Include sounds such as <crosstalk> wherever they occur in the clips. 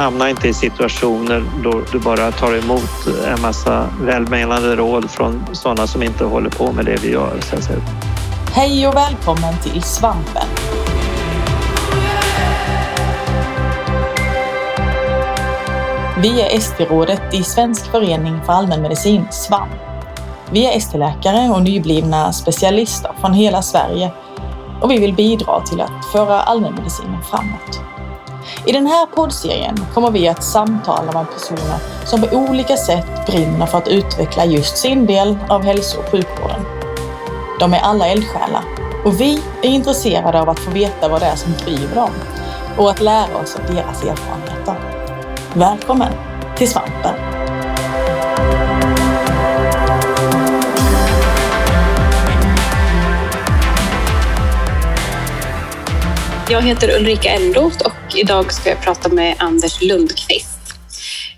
hamna inte i situationer då du bara tar emot en massa välmenande råd från sådana som inte håller på med det vi gör. Så att säga. Hej och välkommen till Svampen. Vi är ST-rådet i Svensk förening för allmänmedicin, SVAM. Vi är ST-läkare och nyblivna specialister från hela Sverige och vi vill bidra till att föra allmänmedicinen framåt. I den här poddserien kommer vi att samtala med personer som på olika sätt brinner för att utveckla just sin del av hälso och sjukvården. De är alla eldsjälar och vi är intresserade av att få veta vad det är som driver dem och att lära oss av deras erfarenheter. Välkommen till Svampen! Jag heter Ulrika Elmroth och idag ska jag prata med Anders Lundqvist.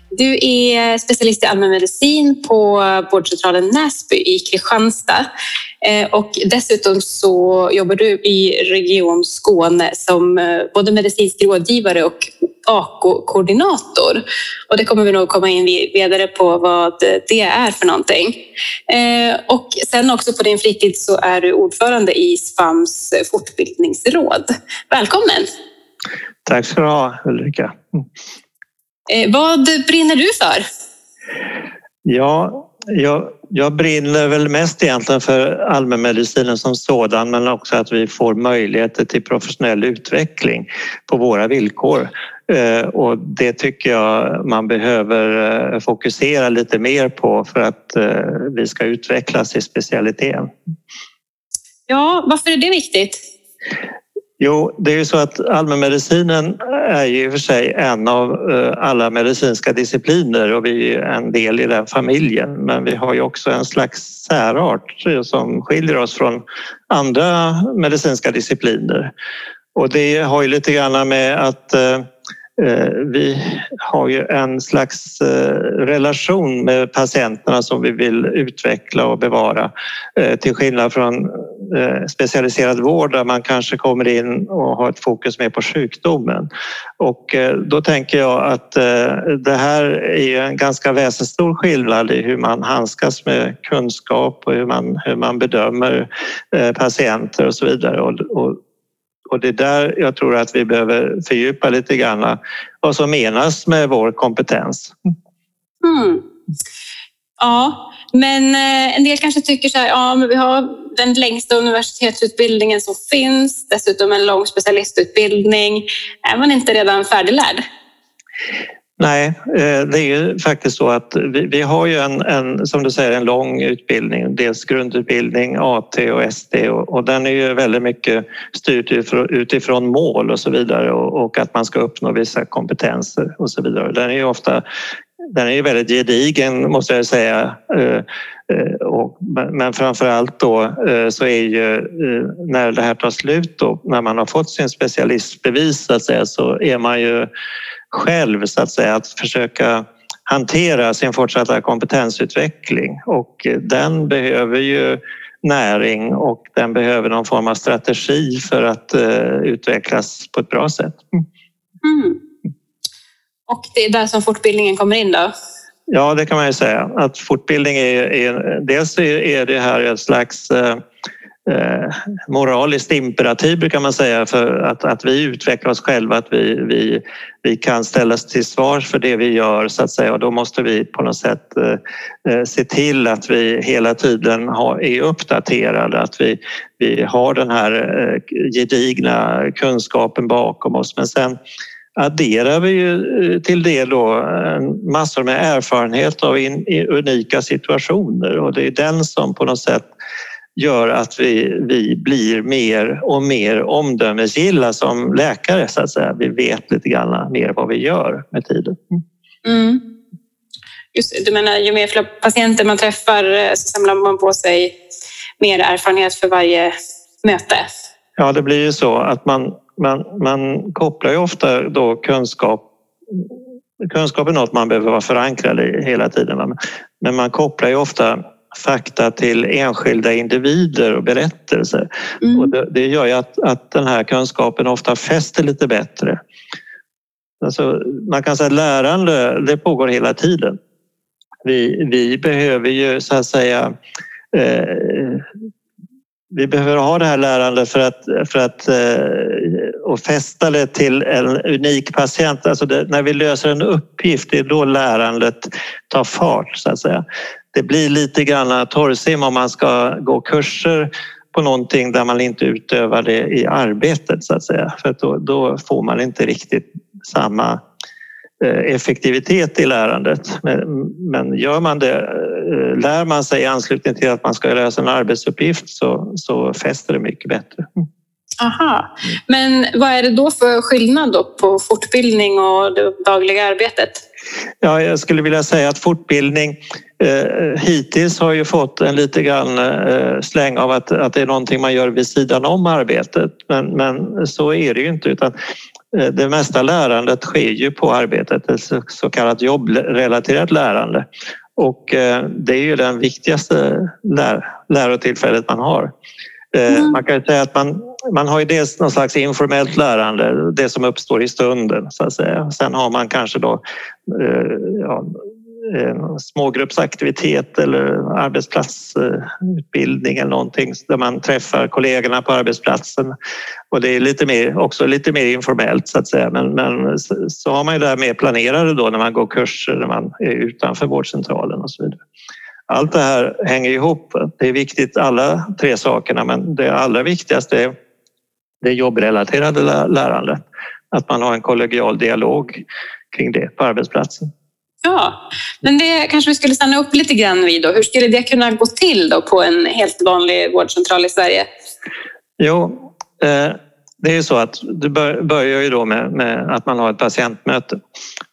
Du är specialist i allmänmedicin på vårdcentralen Näsby i Kristianstad och dessutom så jobbar du i Region Skåne som eh, både medicinsk rådgivare och AKO-koordinator. Och det kommer vi nog komma in vidare på vad det är för någonting. Eh, och sen också på din fritid så är du ordförande i SFAMs fortbildningsråd. Välkommen! Tack ska du ha Ulrika. Eh, vad brinner du för? Ja, jag, jag brinner väl mest egentligen för allmänmedicinen som sådan men också att vi får möjligheter till professionell utveckling på våra villkor. Eh, och det tycker jag man behöver eh, fokusera lite mer på för att eh, vi ska utvecklas i specialiteten. Ja, varför är det viktigt? Jo, det är ju så att allmänmedicinen är ju i och för sig en av eh, alla medicinska discipliner och vi är en del i den familjen. Men vi har ju också en slags särart som skiljer oss från andra medicinska discipliner. Och det har ju lite grann med att Eh, Eh, vi har ju en slags eh, relation med patienterna som vi vill utveckla och bevara eh, till skillnad från specialiserad vård där man kanske kommer in och har ett fokus mer på sjukdomen. Och då tänker jag att det här är en ganska väsenstor skillnad i hur man handskas med kunskap och hur man, hur man bedömer patienter och så vidare. Och och det är där jag tror att vi behöver fördjupa lite grann vad som menas med vår kompetens. Mm. Ja, men eh, en del kanske tycker så här, ja, men vi har den längsta universitetsutbildningen som finns, dessutom en lång specialistutbildning. Är man inte redan färdiglärd? Nej, eh, det är ju faktiskt så att vi, vi har ju en, en, som du säger, en lång utbildning. Dels grundutbildning, AT och SD och, och den är ju väldigt mycket styrd utifrån mål och så vidare och, och, att man ska uppnå vissa kompetenser och så vidare. Den är ju ofta den är ju väldigt gedigen måste jag säga. Eh, eh, men framför allt då så är ju när det här tar slut då, när man har fått sin specialistbevis så att säga, så är man ju själv så att säga att försöka hantera sin fortsatta kompetensutveckling och den behöver ju näring och den behöver någon form av strategi för att uh, utvecklas på ett bra sätt. Mm. Och det är där som fortbildningen kommer in då? Ja, det kan man ju säga. Att fortbildning är, är dels är det här ett slags uh, eh, moraliskt imperativ brukar man säga för att, att vi utvecklar oss själva, att vi, vi, vi kan ställas till svars för det vi gör så att säga. Och då måste vi på något sätt eh, eh se till att vi hela tiden har, är uppdaterade, att vi, vi har den här eh, gedigna kunskapen bakom oss. Men sen adderar vi ju eh, till det då massor med erfarenhet av in, unika situationer. Och det är den som på något sätt gör att vi, vi blir mer och mer omdömesgilla som läkare så att säga. Vi vet lite grann mer vad vi gör med tiden. Mm. Just, du menar ju mer patienter man träffar eh, så samlar man på sig mer erfarenhet för varje möte? Ja, det blir ju så att man, man, man kopplar ju ofta då kunskap Kunskap är något man behöver vara förankrad i hela tiden. Men man kopplar ju ofta fakta till enskilda individer och berättelser. Mm. Och det, det, gör ju att, att den här kunskapen ofta fäster lite bättre. Alltså, man kan säga att lärande det pågår hela tiden. Vi, vi behöver ju så att säga eh, vi behöver ha det här lärandet för att, för att eh, och fästa det till en unik patient. Alltså det, när vi löser en uppgift, det är då lärandet tar fart så att säga. Det blir lite grann torrsim om man ska gå kurser på någonting där man inte utövar det i arbetet så att säga. För då, då får man inte riktigt samma eh, effektivitet i lärandet. Men, men gör man det, eh, lär man sig i anslutning till att man ska lösa en arbetsuppgift så, så fäster det mycket bättre. Aha. Men vad är det då för skillnad då på fortbildning och det dagliga arbetet? Ja, jag skulle vilja säga att fortbildning hittills har ju fått en lite grann eh, släng av att, att det är någonting man gör vid sidan om arbetet. Men, men så är det ju inte utan eh, det mesta lärandet sker ju på arbetet, ett så kallat jobbrelaterat lärande. Och eh, det är ju den viktigaste lär, lärotillfället man har. Eh, mm. Man kan säga att man, man har ju dels någon slags informellt lärande, det som uppstår i stunden så att säga. Sen har man kanske då eh, ja, Eh, smågruppsaktivitet eller arbetsplatsutbildning eller någonting där man träffar kollegorna på arbetsplatsen. Och det är lite mer, också lite mer informellt så att säga. Men, men så har man ju det här mer planerade då när man går kurser, när man är utanför vårdcentralen och så vidare. Allt det här hänger ihop. Det är viktigt alla tre sakerna men det allra viktigaste är det jobbrelaterade lärandet. Att man har en kollegial dialog kring det på arbetsplatsen. Ja, men det kanske vi skulle stanna upp lite grann vid. Då. Hur skulle det kunna gå till då på en helt vanlig vårdcentral i Sverige? Jo, eh, det är ju så att det börjar ju då med, med, att man har ett patientmöte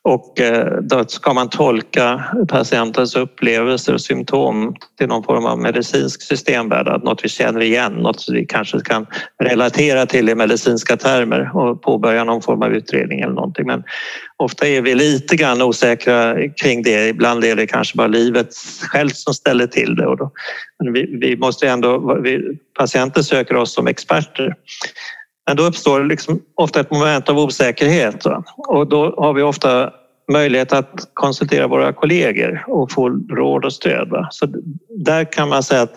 och eh, då ska man tolka patientens upplevelser och symptom till någon form av medicinsk systemvärde, något vi känner igen, något vi kanske kan relatera till i medicinska termer och påbörja någon form av utredning eller någonting. Men ofta är vi lite grann osäkra kring det. Ibland är det kanske bara livet självt som ställer till det. Och då, men vi, vi måste ändå, vi, patienter söker oss som experter. Men då uppstår liksom ofta ett moment av osäkerhet och då har vi ofta möjlighet att konsultera våra kollegor och få råd och stöd. Så där kan man säga att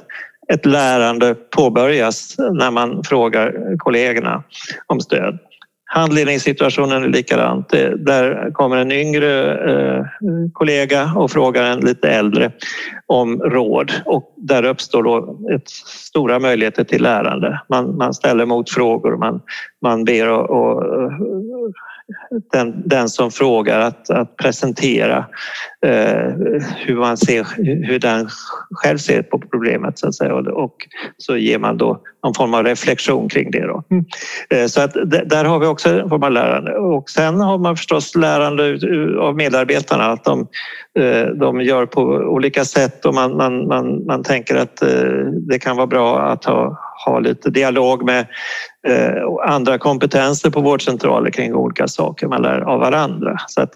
ett lärande påbörjas när man frågar kollegorna om stöd. Handledningssituationen är likadant. Där kommer en yngre eh, kollega och frågar en lite äldre om råd och där uppstår då ett stora möjligheter till lärande. Man, man ställer motfrågor, man, man ber och, och den, den som frågar att, att presentera eh, hur man ser, hur den själv ser på problemet så att säga och, och så ger man då någon form av reflektion kring det. Då. Mm. Eh, så att där har vi också en form av lärande och sen har man förstås lärande av medarbetarna att de, eh, de gör på olika sätt och man, man, man, man tänker att eh, det kan vara bra att ha, ha lite dialog med eh, andra kompetenser på vårdcentraler kring olika saker man lär av varandra. Så att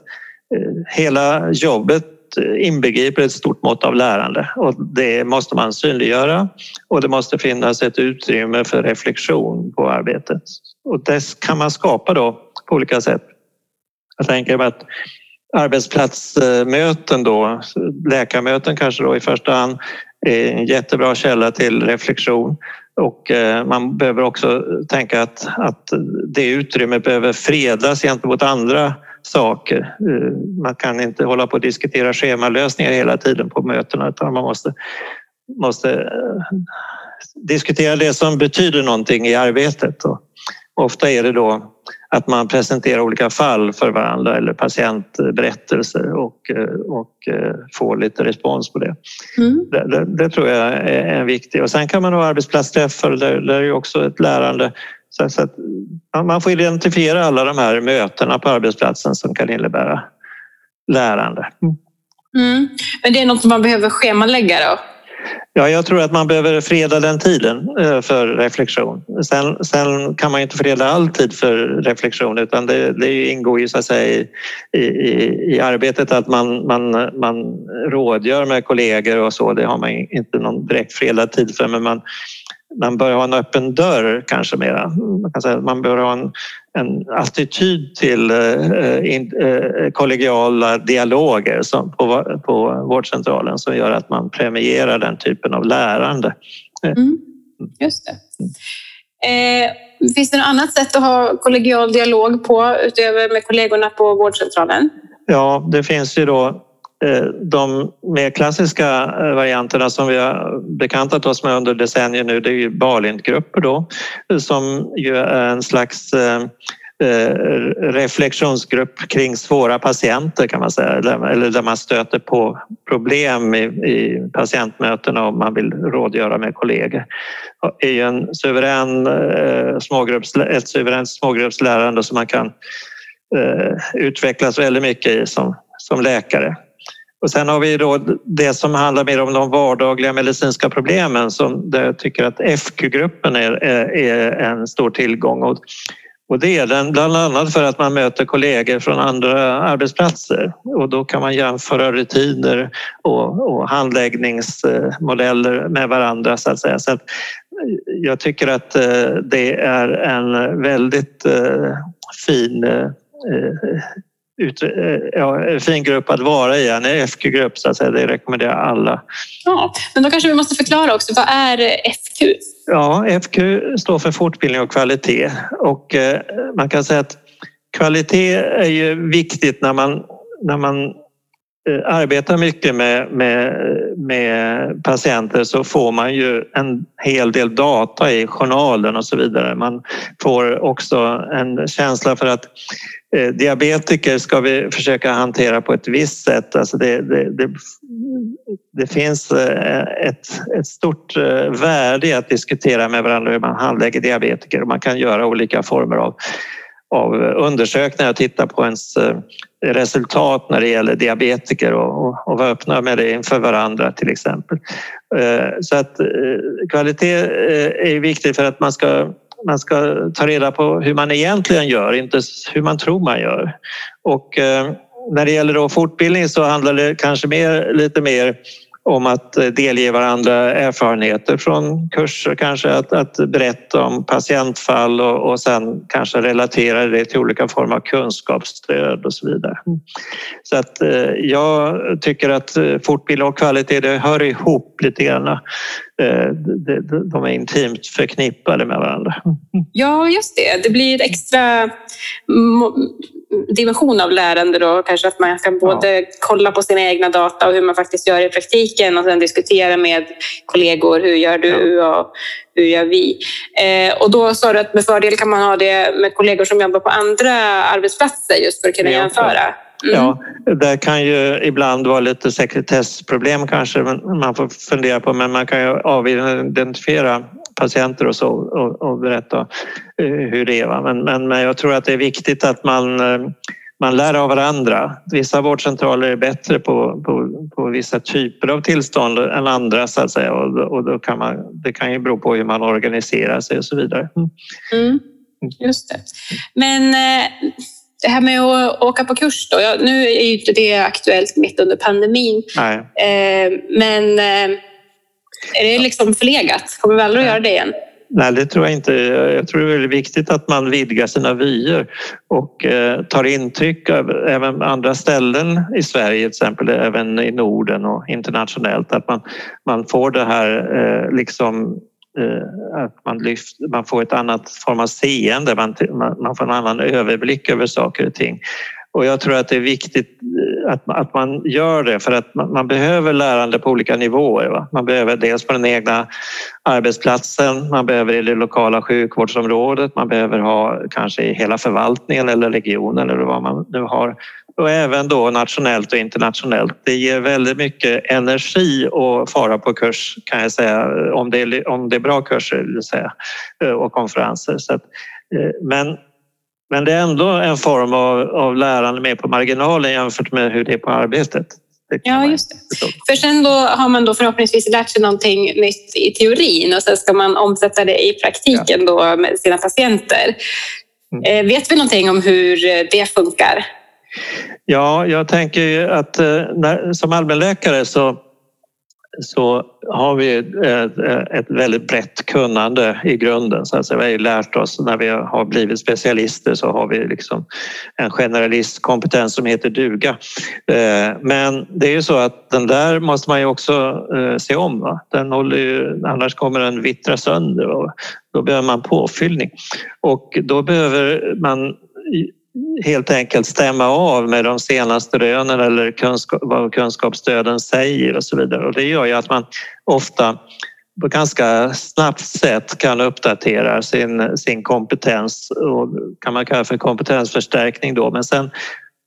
eh, hela jobbet eh, inbegriper ett stort mått av lärande och det måste man synliggöra och det måste finnas ett utrymme för reflektion på arbetet. Och det kan man skapa då på olika sätt. Jag tänker att arbetsplatsmöten då, läkarmöten kanske då i första hand är en jättebra källa till reflektion och eh, man behöver också tänka att, att det utrymmet behöver fredas gentemot andra saker. Eh, man kan inte hålla på och diskutera schemalösningar hela tiden på mötena utan man måste, måste eh, diskutera det som betyder någonting i arbetet. Och ofta är det då att man presenterar olika fall för varandra eller patientberättelser och, eh, och får lite respons på det. Mm. Det, det, det, tror jag är viktigt. Och sen kan man ha arbetsplatsträffar där, där är också ett lärande så, så att, man får identifiera alla de här mötena på arbetsplatsen som kan innebära lärande. Mm. Men det är något som man behöver schemalägga då? Ja, jag tror att man behöver freda den tiden eh, för reflektion. Sen, sen kan man inte freda all tid för reflektion utan det, det ingår ju så att säga i, i, i, arbetet att man, man, man rådgör med kollegor och så. Det har man inte någon direkt fredad tid för men man, man bör ha en öppen dörr kanske mera. Man, kan säga, man bör ha en, en attityd till eh, in, eh, kollegiala dialoger som på, på vårdcentralen som gör att man premierar den typen av lärande. Mm, just det. Eh, finns det något annat sätt att ha kollegial dialog på utöver med kollegorna på vårdcentralen? Ja, det finns ju då Eh, Eh, de mer klassiska eh, varianterna som vi har bekantat oss med under decennier nu det är ju Balintgrupper då som ju är en slags eh, reflektionsgrupp kring svåra patienter kan man säga eller där man stöter på problem i, i patientmötena om man vill rådgöra med kollegor. Det är ju en suverän smågrupps, ett suveränt smågruppslärande som man kan utvecklas väldigt mycket i som, som läkare. Och sen har vi då det som handlar mer om de vardagliga medicinska problemen som där jag tycker att FQ-gruppen är, är, en stor tillgång. Och, och det är den bland annat för att man möter kollegor från andra arbetsplatser och då kan man jämföra rutiner och, och handläggningsmodeller med varandra så att säga. Så att eh, jag tycker att eh, det är en väldigt eh, fin ut, eh, ja, fin grupp att vara i, en FQ-grupp så att säga. Det rekommenderar alla. Ja, men då kanske vi måste förklara också, vad är FQ? Ja, FQ står för fortbildning och kvalitet och eh, man kan säga att kvalitet är ju viktigt när man, när man eh, arbetar mycket med, med, med patienter så får man ju en hel del data i journalen och så vidare. Man får också en känsla för att Eh, diabetiker ska vi försöka hantera på ett visst sätt. Alltså det, det, det, det finns eh, ett, ett, stort eh, värde i att diskutera med varandra hur man handlägger diabetiker och man kan göra olika former av, av undersökningar och titta på ens eh, resultat när det gäller diabetiker och, och, och vara öppna med det inför varandra till exempel. Så att kvalitet är viktigt för att man ska man ska ta reda på hur man egentligen gör, inte hur man tror man gör. Och eh, när det gäller då fortbildning så handlar det kanske mer, lite mer om att eh, delge varandra erfarenheter från kurser, kanske att, att berätta om patientfall och, och sen kanske relatera det till olika former av kunskapsstöd och så vidare. Så att eh, jag tycker att fortbildning och kvalitet det hör ihop lite grann. Eh, de är intimt förknippade med varandra. Ja, just det. Det blir ett extra dimension av lärande då. Kanske att man kan både ja. kolla på sina egna data och hur man faktiskt gör i praktiken och sen diskutera med kollegor. Hur gör du ja. och hur gör vi? Eh, och då sa du att med fördel kan man ha det med kollegor som jobbar på andra arbetsplatser just för att kunna jämföra. Mm. Ja, det kan ju ibland vara lite sekretessproblem kanske man får fundera på men man kan ju avidentifiera patienter och så och, och berätta eh, hur det är. Men, men, men jag tror att det är viktigt att man eh, man lär av varandra. Vissa vårdcentraler är bättre på, på, på vissa typer av tillstånd än andra så att säga och, och då kan man, det kan ju bero på hur man organiserar sig och så vidare. Mm. Just det. Men eh, det här med att åka på kurs då. Nu är ju inte det aktuellt mitt under pandemin. Nej. Men är det liksom förlegat? Kommer vi aldrig att göra det igen? Nej, det tror jag inte. Jag tror det är väldigt viktigt att man vidgar sina vyer och eh, tar intryck av även andra ställen i Sverige, till exempel även i Norden och internationellt. Att man, man får det här liksom Eh, att man, lyft, man får ett annat form av seende, man, man får en annan överblick över saker och ting. Och jag tror att det är viktigt eh, att, att man gör det för att man, man behöver lärande på olika nivåer. Va? Man behöver dels på den egna arbetsplatsen, man behöver i det lokala sjukvårdsområdet, man behöver ha kanske i hela förvaltningen eller regionen eller vad man nu har och även då nationellt och internationellt. Det ger väldigt mycket energi att fara på kurs kan jag säga, om det är, om det är bra kurser vill säga, eh, och konferenser. Så att, eh, men, men det är ändå en form av, av lärande mer på marginalen jämfört med hur det är på arbetet. Ja, just det. För sen då har man då förhoppningsvis lärt sig någonting nytt i teorin och sen ska man omsätta det i praktiken ja. då med sina patienter. Mm. Eh, vet vi någonting om hur det funkar? Ja, jag tänker att eh, när, som allmänläkare så så har vi ett, ett väldigt brett kunnande i grunden. Så alltså. Vi har lärt oss när vi har blivit specialister så har vi liksom en generalistkompetens som heter duga. Eh, men det är ju så att den där måste man ju också eh, se om. Va? Den håller ju, annars kommer den vittra sönder och då behöver man påfyllning. Och då behöver man helt enkelt stämma av med de senaste rönen eller kunskap, vad kunskapsstöden säger och så vidare. Och det gör ju att man ofta på ganska snabbt sätt kan uppdatera sin, sin kompetens och kan man kalla för kompetensförstärkning då. Men sen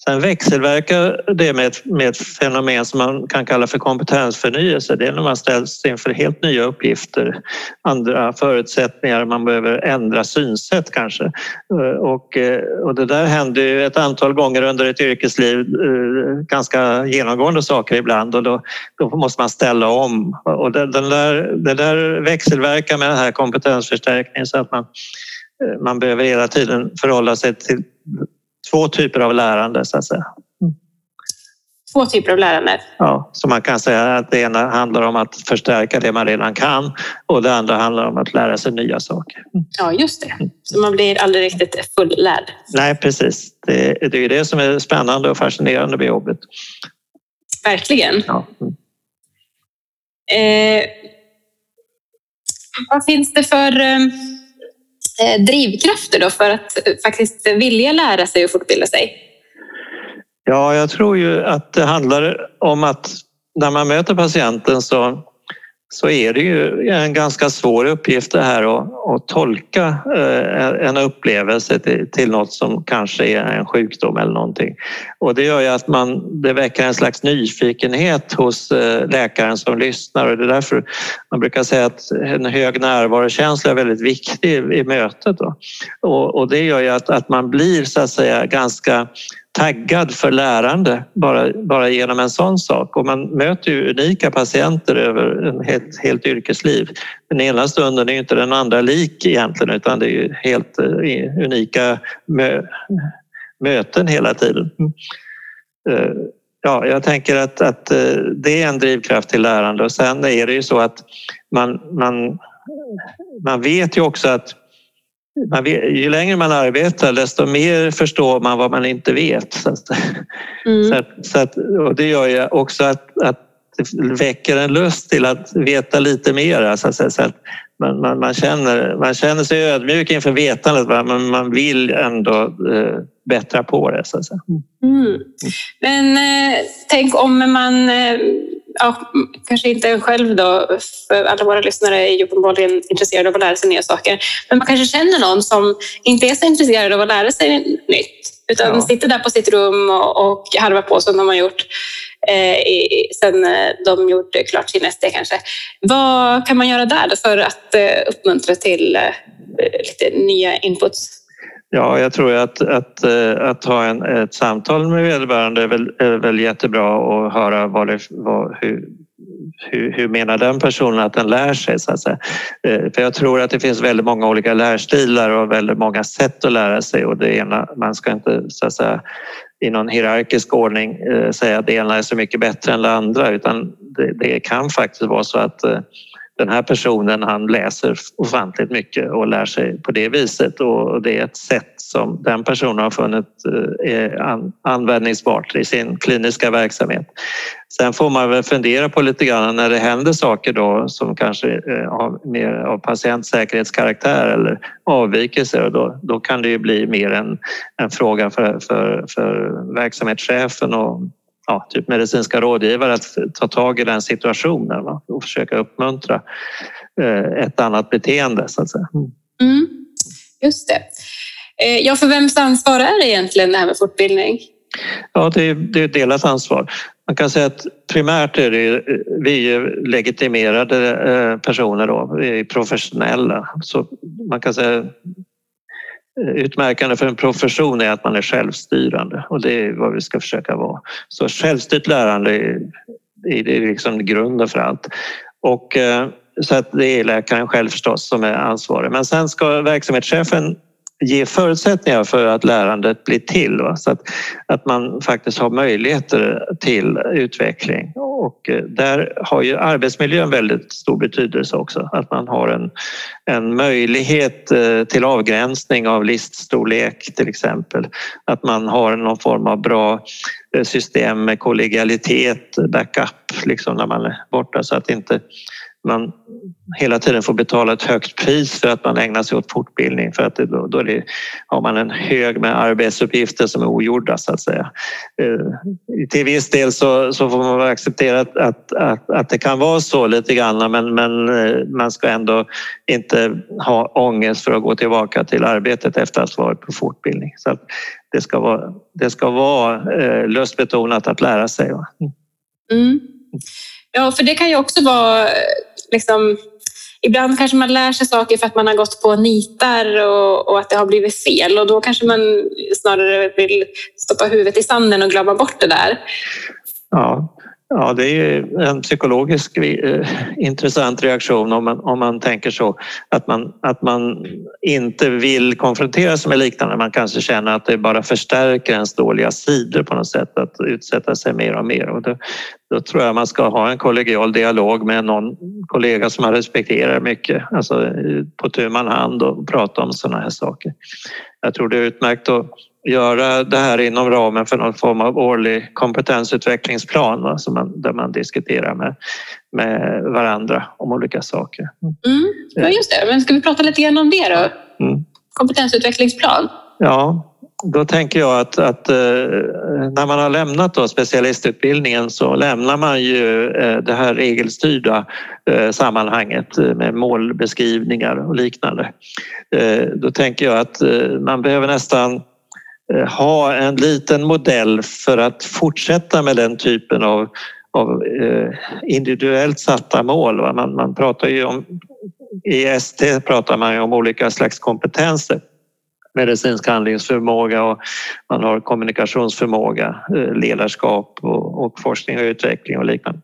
Sen växelverkar det med ett, med ett fenomen som man kan kalla för kompetensförnyelse. Det är när man ställs inför helt nya uppgifter, andra förutsättningar, man behöver ändra synsätt kanske. Eh, och, eh, och det där händer ju ett antal gånger under ett yrkesliv, eh, ganska genomgående saker ibland och då, då måste man ställa om. Och det, den där, det där växelverkar med den här kompetensförstärkningen så att man man behöver hela tiden förhålla sig till två typer av lärande så att säga. Mm. Två typer av lärande? Ja, så man kan säga att det ena handlar om att förstärka det man redan kan och det andra handlar om att lära sig nya saker. Mm. Ja, just det. Så man blir aldrig riktigt fullärd? Nej, precis. Det, det är det som är spännande och fascinerande med jobbet. Verkligen. Ja. Mm. Eh, vad finns det för Eh, Eh, drivkrafter då för att eh, faktiskt vilja lära sig och fortbilda sig? Ja, jag tror ju att det handlar om att när man möter patienten så så är det ju en ganska svår uppgift det här att, att tolka eh, en upplevelse till, till något som kanske är en sjukdom eller någonting. Och det gör ju att man, det väcker en slags nyfikenhet hos eh, läkaren som lyssnar och det är därför man brukar säga att en hög närvarokänsla är väldigt viktig i mötet. Då. Och, och det gör ju att, att man blir så att säga ganska taggad för lärande bara, bara genom en sån sak. Och man möter ju unika patienter över en helt, helt yrkesliv. Den ena stunden är inte den andra lik egentligen utan det är ju helt eh, unika mö, möten hela tiden. Eh, ja, jag tänker att, att eh, det är en drivkraft till lärande och sen är det ju så att man, man, man vet ju också att man vet, ju längre man arbetar desto mer förstår man vad man inte vet. Så, att, mm. så, att, så att, och det gör ju också att, att det väcker en lust till att veta lite mer. Så att, så att man, man, man, känner, man känner sig ödmjuk inför vetandet men man vill ändå eh, bättra på det. Så att säga. Mm. Men eh, tänk om man eh, ja, kanske inte själv då, för alla våra lyssnare är ju uppenbarligen intresserade av att lära sig nya saker. Men man kanske känner någon som inte är så intresserad av att lära sig nytt, utan ja. sitter där på sitt rum och, och harvar på som de har gjort eh, i, sen eh, de gjorde klart sin SD kanske. Vad kan man göra där för att eh, uppmuntra till eh, lite nya inputs? Ja, jag tror att, att, eh, att ha en, ett samtal med vederbörande är väl, är väl jättebra och höra vad det, vad, hur, hur, hur menar den personen att den lär sig? Så att säga. Eh, för jag tror att det finns väldigt många olika lärstilar och väldigt många sätt att lära sig och det ena, man ska inte så att säga, i någon hierarkisk ordning eh, säga att det ena är så mycket bättre än det andra utan det, det kan faktiskt vara så att den här personen han läser ofantligt mycket och lär sig på det viset och det är ett sätt som den personen har funnit eh, är användningsbart i sin kliniska verksamhet. Sen får man väl fundera på lite grann när det händer saker då som kanske eh, har mer av patientsäkerhetskaraktär eller avvikelser då, då kan det ju bli mer en, en fråga för, för, för verksamhetschefen och ja, typ medicinska rådgivare att ta tag i den situationen va? och försöka uppmuntra eh, ett annat beteende så att säga. Mm, just det. Eh, ja, för vems ansvar är det egentligen det här med fortbildning? Ja, det är, det är ett delat ansvar. Man kan säga att primärt är det vi är legitimerade eh, personer då, vi är professionella. Så man kan säga utmärkande för en profession är att man är självstyrande och det är vad vi ska försöka vara. Så självstyrt lärande är, är liksom grunden för allt. Och, eh, så att det är läkaren själv förstås som är ansvarig. Men sen ska verksamhetschefen ge förutsättningar för att lärandet blir till. Va? Så att, att man faktiskt har möjligheter till utveckling. Och eh, där har ju arbetsmiljön väldigt stor betydelse också. Att man har en, en möjlighet eh, till avgränsning av liststorlek till exempel. Att man har någon form av bra eh, system med kollegialitet, backup liksom när man är borta så att inte man hela tiden får betala ett högt pris för att man ägnar sig åt fortbildning för att då, då det, har man en hög med arbetsuppgifter som är ogjorda så att säga. Eh, till viss del så, så får man acceptera att, att, att, att, det kan vara så lite grann men, men eh, man ska ändå inte ha ångest för att gå tillbaka till arbetet efter att ha varit på fortbildning. Så att det ska vara, det ska vara eh, lustbetonat att lära sig. Mm. Ja, för det kan ju också vara liksom, ibland kanske man lär sig saker för att man har gått på nitar och, och, att det har blivit fel och då kanske man snarare vill stoppa huvudet i sanden och glömma bort det där. Ja, Ja, det är en psykologisk eh, intressant reaktion om man, om man tänker så. Att man, att man inte vill konfronteras med liknande. Man kanske känner att det bara förstärker ens dåliga sidor på något sätt att utsätta sig mer och mer. Och då, då tror jag man ska ha en kollegial dialog med någon kollega som man respekterar mycket. Alltså eh, på tu man hand och prata om sådana här saker. Jag tror det är utmärkt att göra det här inom ramen för någon form av årlig kompetensutvecklingsplan va, som man, där man diskuterar med, med varandra om olika saker. Mm. Ja, just det. Men ska vi prata lite grann om det då? Mm. Kompetensutvecklingsplan? Ja, då tänker jag att, att eh, när man har lämnat då specialistutbildningen så lämnar man ju eh, det här regelstyrda eh, sammanhanget med målbeskrivningar och liknande. Då tänker jag att man behöver nästan Eh, ha en liten modell för att fortsätta med den typen av, av eh, individuellt satta mål. Man, man pratar ju om, I ST pratar man ju om olika slags kompetenser medicinsk handlingsförmåga och man har kommunikationsförmåga, eh, ledarskap och, och forskning och utveckling och liknande.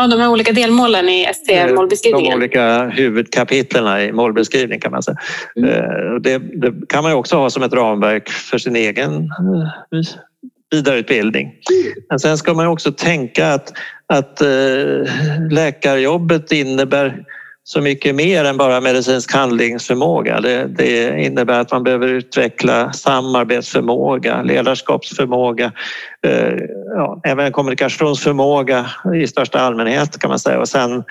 Ja, de här olika delmålen i ST-målbeskrivningen. De olika huvudkapitlen i målbeskrivningen kan man säga. Mm. Eh, det, det, kan man också ha som ett ramverk för sin egen eh, vidareutbildning. Men sen ska man också tänka att, att eh, läkarjobbet innebär så mycket mer än bara medicinsk handlingsförmåga. Det, det, innebär att man behöver utveckla samarbetsförmåga, ledarskapsförmåga, eh, ja, även kommunikationsförmåga i största allmänhet kan man säga. Och sen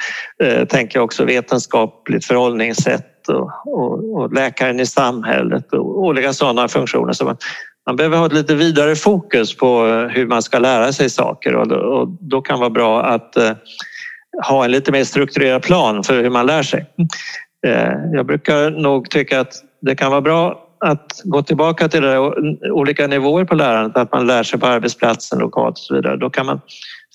eh, tänker jag också vetenskapligt förhållningssätt och, och, och, läkaren i samhället och olika sådana funktioner. Så man, man behöver ha ett lite vidare fokus på eh, hur man ska lära sig saker och då, och då kan det vara bra att eh, ha en lite mer strukturerad plan för hur man lär sig. Eh, jag brukar nog tycka att det kan vara bra att gå tillbaka till det olika nivåer på lärandet, att man lär sig på arbetsplatsen lokalt och så vidare. Då kan man,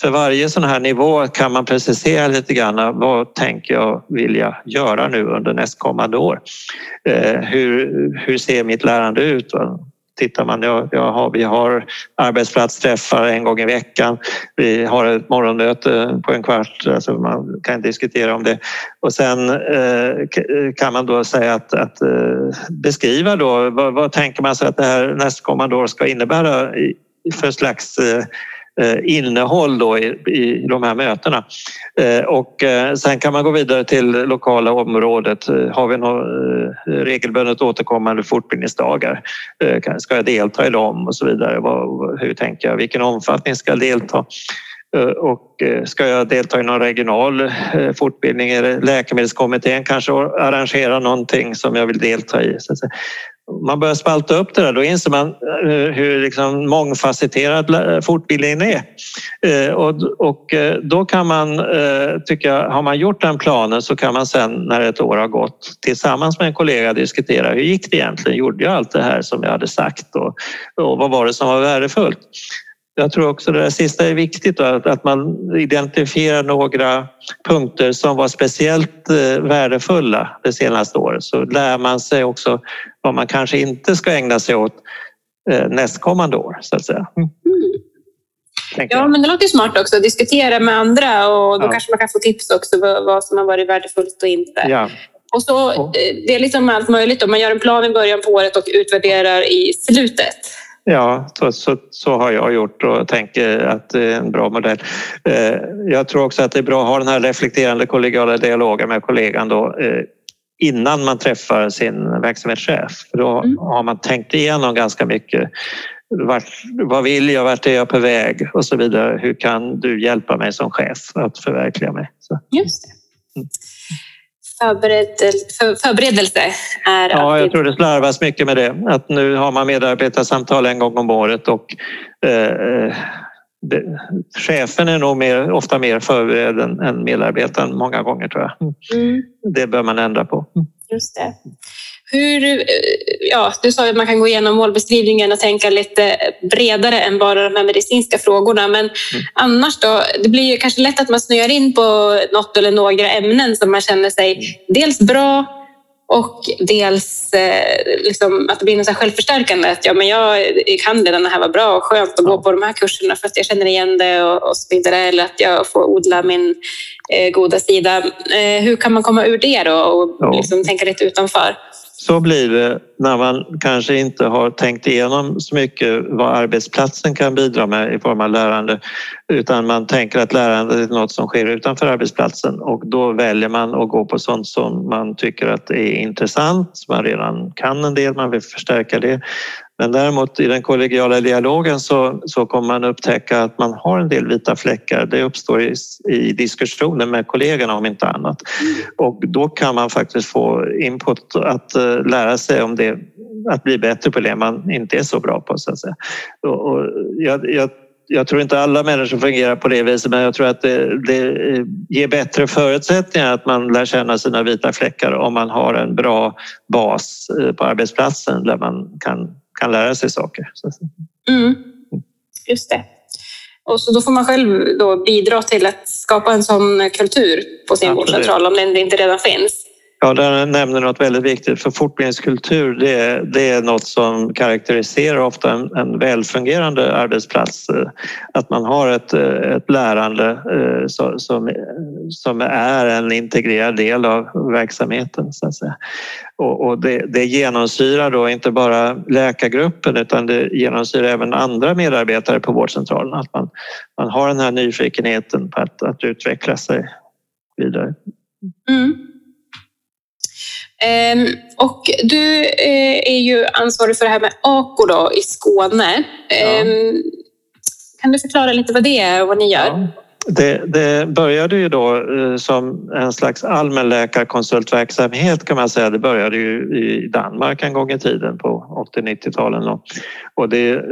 för varje sån här nivå kan man precisera lite grann vad tänker jag vilja göra nu under nästkommande år? Eh, hur, hur ser mitt lärande ut? Tittar man, ja, vi har arbetsplatsträffar en gång i veckan. Vi har ett morgonmöte på en kvart, alltså man kan diskutera om det. Och sen eh, kan man då säga att, att eh, beskriva då vad, vad, tänker man sig att det här nästkommande år ska innebära för slags Eh, Eh, innehåll då i, i de här mötena. Eh, och eh, sen kan man gå vidare till lokala området. Har vi några regelbundet återkommande fortbildningsdagar? Ska jag delta i dem och så vidare? Hur tänker jag? Vilken omfattning ska jag delta? Och ska jag delta i någon regional fortbildning? Läkemedelskommittén kanske arrangerar någonting som jag vill delta i? Man börjar spalta upp det där, då inser man eh, hur liksom mångfacetterad fortbildningen är. Eh, och, eh, då kan man, tycker jag, har man gjort den planen så kan man sen när ett år har gått tillsammans med en kollega diskutera hur gick det egentligen? Gjorde jag allt det här som jag hade sagt och, och vad var det som var värdefullt? Jag tror också det sista är viktigt, då, att man identifierar några punkter som var speciellt eh, värdefulla det senaste året. Så lär man sig också vad man kanske inte ska ägna sig åt eh, nästkommande år, så att säga. Mm. Ja, men det låter smart också att diskutera med andra och då ja. kanske man kan få tips också vad som har varit värdefullt och inte. Ja. Och så, eh, det är liksom allt möjligt. Då. Man gör en plan i början på året och utvärderar i slutet. Ja, så, så, så, har jag gjort och tänker att det är en bra modell. Eh, jag tror också att det är bra att ha den här reflekterande kollegiala dialogen med kollegan då, eh, innan man träffar sin verksamhetschef. För då mm. har man tänkt igenom ganska mycket. Vart, vad vill jag? Vart är jag på väg? Och så vidare. Hur kan du hjälpa mig som chef att förverkliga mig? Så. Just det. Mm förberedelse, förberedelse är Ja, alltid... jag tror det slarvas mycket med det. Att nu har man medarbetarsamtal en gång om året och eh, det, chefen är nog mer, ofta mer förberedd än, än medarbetaren många gånger tror jag. Mm. Det bör man ändra på. Just det. Hur, eh, ja, du sa att man kan gå igenom målbeskrivningen och tänka lite bredare än bara de här medicinska frågorna. Men mm. annars då? Det blir ju kanske lätt att man snöar in på något eller några ämnen som man känner sig mm. dels bra och dels eh, liksom, att det blir något självförstärkande. Att ja, men jag kan redan det här var bra och skönt att gå på de här kurserna för att jag känner igen det och, och så vidare. Eller att jag får odla min eh, goda sida. Eh, hur kan man komma ur det då och ja. liksom, tänka lite utanför? Så blir det när man kanske inte har tänkt igenom så mycket vad arbetsplatsen kan bidra med i form av lärande utan man tänker att lärandet är något som sker utanför arbetsplatsen och då väljer man att gå på sånt som man tycker att är intressant, man redan kan en del, man vill förstärka det. Men däremot i den kollegiala dialogen så, så kommer man upptäcka att man har en del vita fläckar. Det uppstår i, i diskussioner med kollegorna om inte annat. Och då kan man faktiskt få input att uh, lära sig om det, att bli bättre på det man inte är så bra på. Så att säga. Och, och jag, jag jag tror inte alla människor fungerar på det viset men jag tror att det, det, eh, ger bättre förutsättningar att man lär känna sina vita fläckar om man har en bra bas eh, på arbetsplatsen där man kan kan lära sig saker. Mm. Just det. Och så då får man själv då bidra till att skapa en sån kultur på sin vårdcentral om den inte redan finns. Ja, där nämner något väldigt viktigt för fortbildningskultur det är, det är något som karaktäriserar ofta en, en välfungerande arbetsplats. Eh, att man har ett, eh, ett lärande eh, som, som är en integrerad del av verksamheten. Så att säga. Och, och det, det genomsyrar då inte bara läkargruppen utan det genomsyrar även andra medarbetare på vårdcentralen. Att man, man har den här nyfikenheten på att, att utveckla sig vidare. Mm. Ehm, och du eh, är ju ansvarig för det här med AKO då, i Skåne. Ja. Ehm, kan du förklara lite vad det är och vad ni gör? Ja. Det, det, började ju då eh, som en slags allmänläkarkonsultverksamhet kan man säga. Det började ju i Danmark en gång i tiden på 80-90-talen. Och det,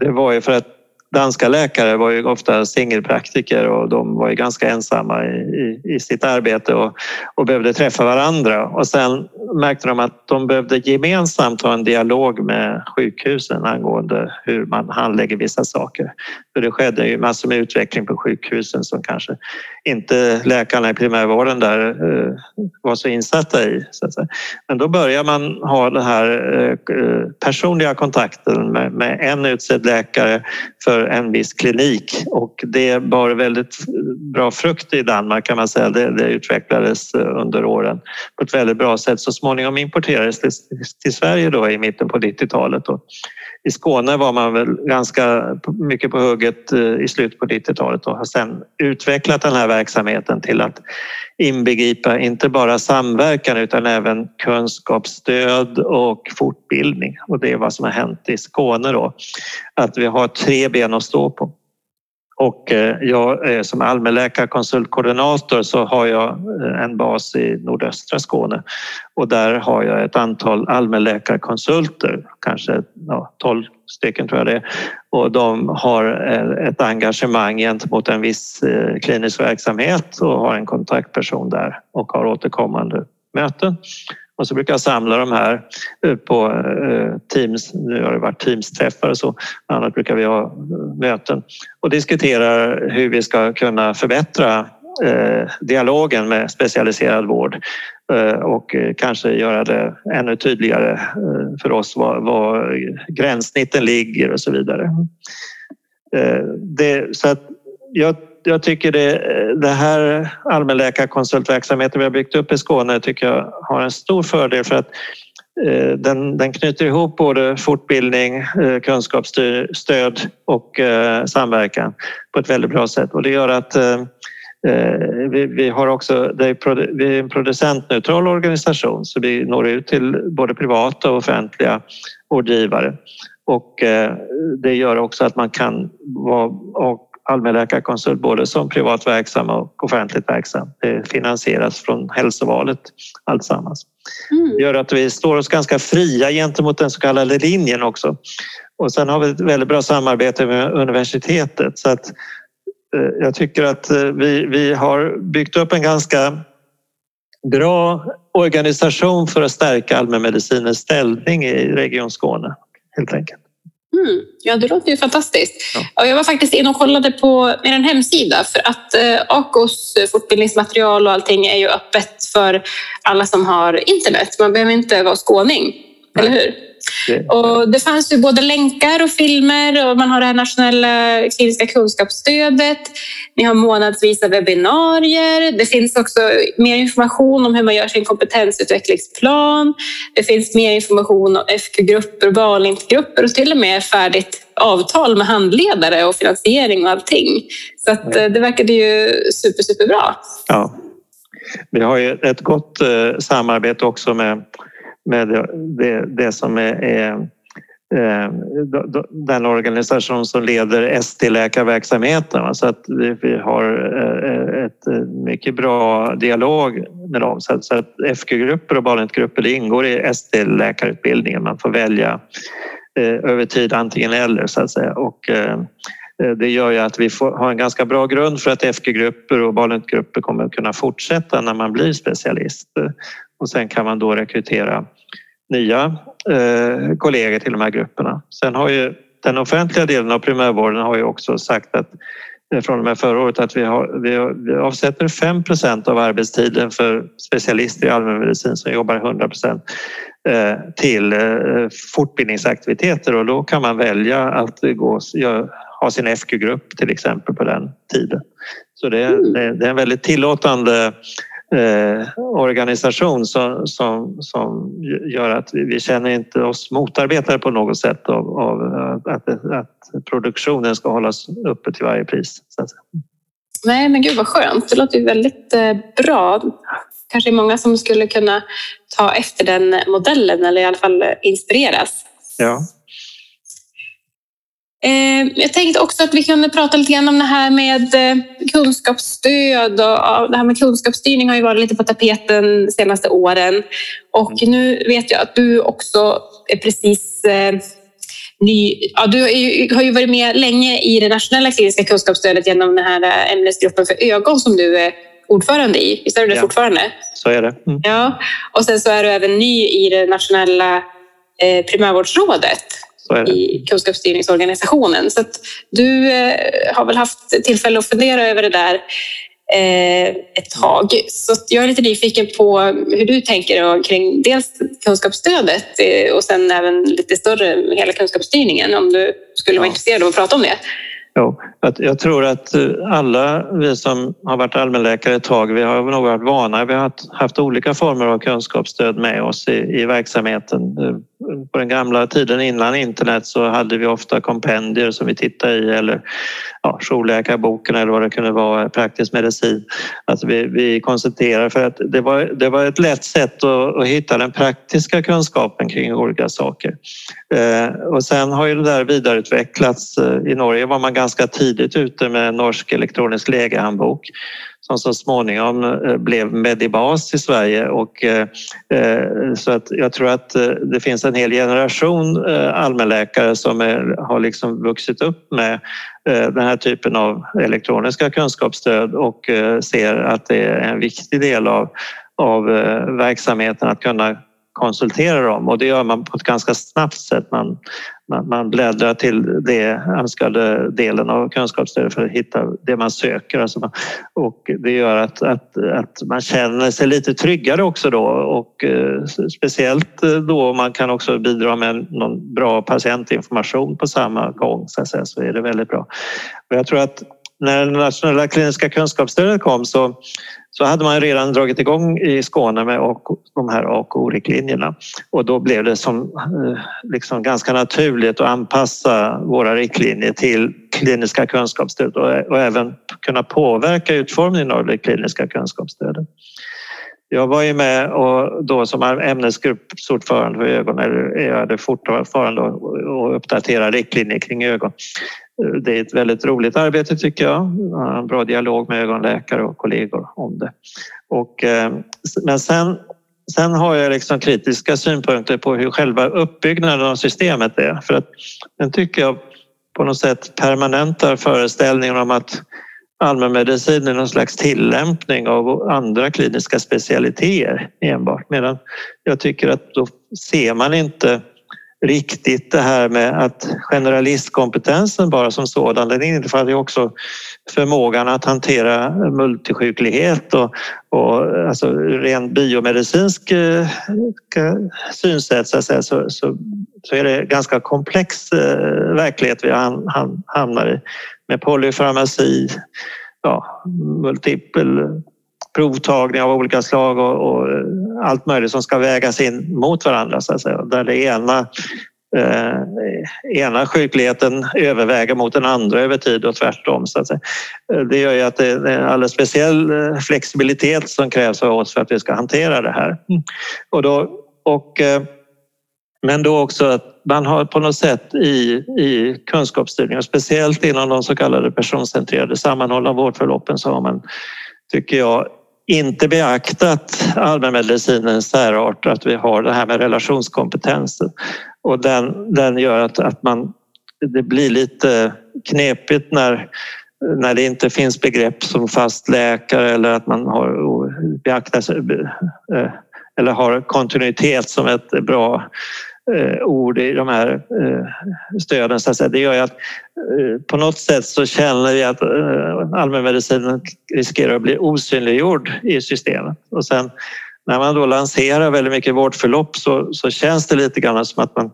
det var ju för att danska läkare var ju ofta singelpraktiker och de var ju ganska ensamma i, i, i sitt arbete och, och, behövde träffa varandra. Och sen märkte de att de behövde gemensamt ha en dialog med sjukhusen angående hur man handlägger vissa saker. För det skedde ju massor med utveckling på sjukhusen som kanske inte läkarna i primärvården där eh, var så insatta i. Så Men då börjar man ha den här eh, eh, personliga kontakten med, med en utsedd läkare för en viss klinik och det bar väldigt bra frukt i Danmark kan man säga. Det, det utvecklades eh, under åren på ett väldigt bra sätt. Så småningom importerades det till Sverige då i mitten på 90-talet. I Skåne var man väl ganska mycket på hugget eh, i slutet på 90-talet och har sedan utvecklat den här verksamheten till att inbegripa inte bara samverkan utan även kunskapsstöd och fortbildning. Och det är vad som har hänt i Skåne då. Att vi har tre ben att stå på. Och eh, jag som allmänläkarkonsultkoordinator så har jag eh, en bas i nordöstra Skåne och där har jag ett antal allmänläkarkonsulter, kanske ja, 12 stycken tror jag det är. Och de har eh, ett engagemang gentemot en viss klinisk verksamhet och har en kontaktperson där och har återkommande möten. Och så brukar jag samla de här eh, på eh, Teams. Nu har det varit Teams-träffar och så. Annars brukar vi ha eh, möten och diskuterar hur vi ska kunna förbättra dialogen med specialiserad vård och kanske göra det ännu tydligare för oss var, var gränssnitten ligger och så vidare. Det, så att jag jag tycker det, det här allmänläkarkonsultverksamheten vi har byggt upp i Skåne tycker jag har en stor fördel för att eh, den, den knyter ihop både fortbildning, eh, kunskapsstöd och eh, samverkan på ett väldigt bra sätt. Och det gör att eh, eh, vi, vi har också, det är, vi är en producentneutral organisation så vi når ut till både privata och offentliga vårdgivare. Och eh, det gör också att man kan vara allmänläkarkonsult både som privat verksam och offentligt verksam. Det finansieras från hälsovalet alltsammans. Mm. Det gör att vi står oss ganska fria gentemot den så kallade linjen också. Och sen har vi ett väldigt bra samarbete med universitetet så att eh, jag tycker att eh, vi, vi har byggt upp en ganska bra organisation för att stärka allmänmedicinens ställning i Region Skåne helt enkelt. Mm. Ja, det låter ju fantastiskt. Ja. Jag var faktiskt inne och kollade på er hemsida för att eh, AKOs fortbildningsmaterial och allting är ju öppet för alla som har internet. Man behöver inte vara skåning, Nej. eller hur? Och det fanns ju både länkar och filmer och man har det här nationella kliniska kunskapsstödet. Ni har månadsvisa webbinarier. Det finns också mer information om hur man gör sin kompetensutvecklingsplan. Det finns mer information om FQ-grupper och valintgrupper och till och med färdigt avtal med handledare och finansiering och allting. Så att eh, det verkade ju super, superbra. Ja. Vi har ju ett gott eh, samarbete också med med det, det som är, är eh, den organisation som leder ST-läkarverksamheten. Så att vi har eh, ett eh, mycket bra dialog med dem. Så att FQ-grupper och barnetgrupper ingår i ST-läkarutbildningen. Man får välja över tid antingen eller så att säga. Och det gör ju att vi får, har en ganska bra grund för att FQ-grupper och barnetgrupper kommer att kunna fortsätta när man blir specialist och sen kan man då rekrytera nya eh, kollegor till de här grupperna. Sen har ju den offentliga delen av primärvården har ju också sagt att eh, från och med förra året att vi, har, vi, vi avsätter 5 av arbetstiden för specialister i allmänmedicin som jobbar 100 eh, till fortbildningsaktiviteter och då kan man välja att gå, ha sin FQ-grupp till exempel på den tiden. Så det, mm. det är en väldigt tillåtande eh, organisation som, som, som gör att vi, vi känner inte oss motarbetade på något sätt av, av att, att, produktionen ska hållas uppe till varje pris. Nej, men gud vad skönt. Det låter ju väldigt eh, bra. Kanske många som skulle kunna ta efter den modellen eller i alla fall inspireras. Ja. Eh, jag tänkte också att vi kunde prata lite grann om det här med eh, kunskapsstöd och det här med kunskapsstyrning har ju varit lite på tapeten de senaste åren. Och nu vet jag att du också är precis eh, ny. Ja, du har ju varit med länge i det nationella kliniska kunskapsstödet genom den här ämnesgruppen för ögon som du är ordförande i. Visst är du det ja, fortfarande? Så är det. Mm. Ja, och sen så är du även ny i det nationella primärvårdsrådet i kunskapsstyrningsorganisationen. Så du eh, har väl haft tillfälle att fundera över det där eh, ett tag. Så jag är lite nyfiken på hur du tänker kring dels kunskapsstödet eh, och sen även lite större hela kunskapsstyrningen om du skulle vara ja. intresserad av att prata om det. Jo, jag tror att alla vi som har varit allmänläkare ett tag, vi har nog varit vana. Vi har haft olika former av kunskapsstöd med oss i, i verksamheten på den gamla tiden innan internet så hade vi ofta kompendier som vi tittade i eller ja, jourläkarboken eller vad det kunde vara, praktisk medicin. Alltså vi, vi konsulterar för att det var, det var ett lätt sätt att, att hitta den praktiska kunskapen kring olika saker. Eh, och sen har ju det där vidareutvecklats. Eh, I Norge var man ganska tidigt ute med en norsk elektronisk lägehandbok som så småningom eh, blev Medibas i Sverige och eh, eh, så att jag tror att det finns en hel generation allmänläkare som är, har liksom vuxit upp med den här typen av elektroniska kunskapsstöd och ser att det är en viktig del av, av verksamheten att kunna konsultera dem och det gör man på ett ganska snabbt sätt. Man, man, man bläddrar till den önskade delen av kunskapsstödet för att hitta det man söker. Alltså man, och det gör att, att, att man känner sig lite tryggare också då och eh, speciellt eh, då man kan också bidra med någon bra patientinformation på samma gång så, säga, så är det väldigt bra. Och jag tror att när det nationella kliniska kunskapsstödet kom så, så hade man redan dragit igång i Skåne med de här AKO-riktlinjerna och då blev det som eh, liksom ganska naturligt att anpassa våra riktlinjer till kliniska kunskapsstöd och även kunna påverka utformningen av det kliniska kunskapsstödet. Jag var ju med och då som ämnesgruppsordförande för ögon, eller jag hade fortfarande och uppdatera riktlinjer kring ögon. Det är ett väldigt roligt arbete tycker jag. En bra dialog med ögonläkare och kollegor om det. Och, eh, men sen, sen har jag liksom kritiska synpunkter på hur själva uppbyggnaden av systemet är. För att den tycker jag på något sätt permanentar föreställningen om att allmänmedicin är någon slags tillämpning av andra kliniska specialiteter enbart. Medan jag tycker att då ser man inte riktigt det här med att generalistkompetensen bara som sådan, den innefattar ju också förmågan att hantera multisjuklighet och, och alltså rent biomedicinsk eh, synsätt så, att säga, så, så, så är det ganska komplex eh, verklighet vi hamnar i med polyfarmaci, ja, multipel provtagning av olika slag och, och, allt möjligt som ska vägas in mot varandra så att säga. Där det ena eh, ena sjukligheten överväger mot den andra över tid och tvärtom. Så att säga. Det gör ju att det är en alldeles speciell eh, flexibilitet som krävs av oss för att vi ska hantera det här. Och då, och, eh, men då också att man har på något sätt i, i kunskapsstyrningen, speciellt inom de så kallade personcentrerade sammanhållna vårdförloppen så har man, tycker jag, inte beaktat allmänmedicinens särart, att vi har det här med relationskompetensen. Och den, den gör att, att man, det blir lite knepigt när, när det inte finns begrepp som fast läkare eller att man har beaktat eh, eller har kontinuitet som ett bra Eh, ord i de här eh, stöden. Så det gör ju att eh, på något sätt så känner vi att allmänmedicinen riskerar att bli osynliggjord i systemet. Och sen när man då lanserar väldigt mycket vårdförlopp så, så känns det lite grann som att man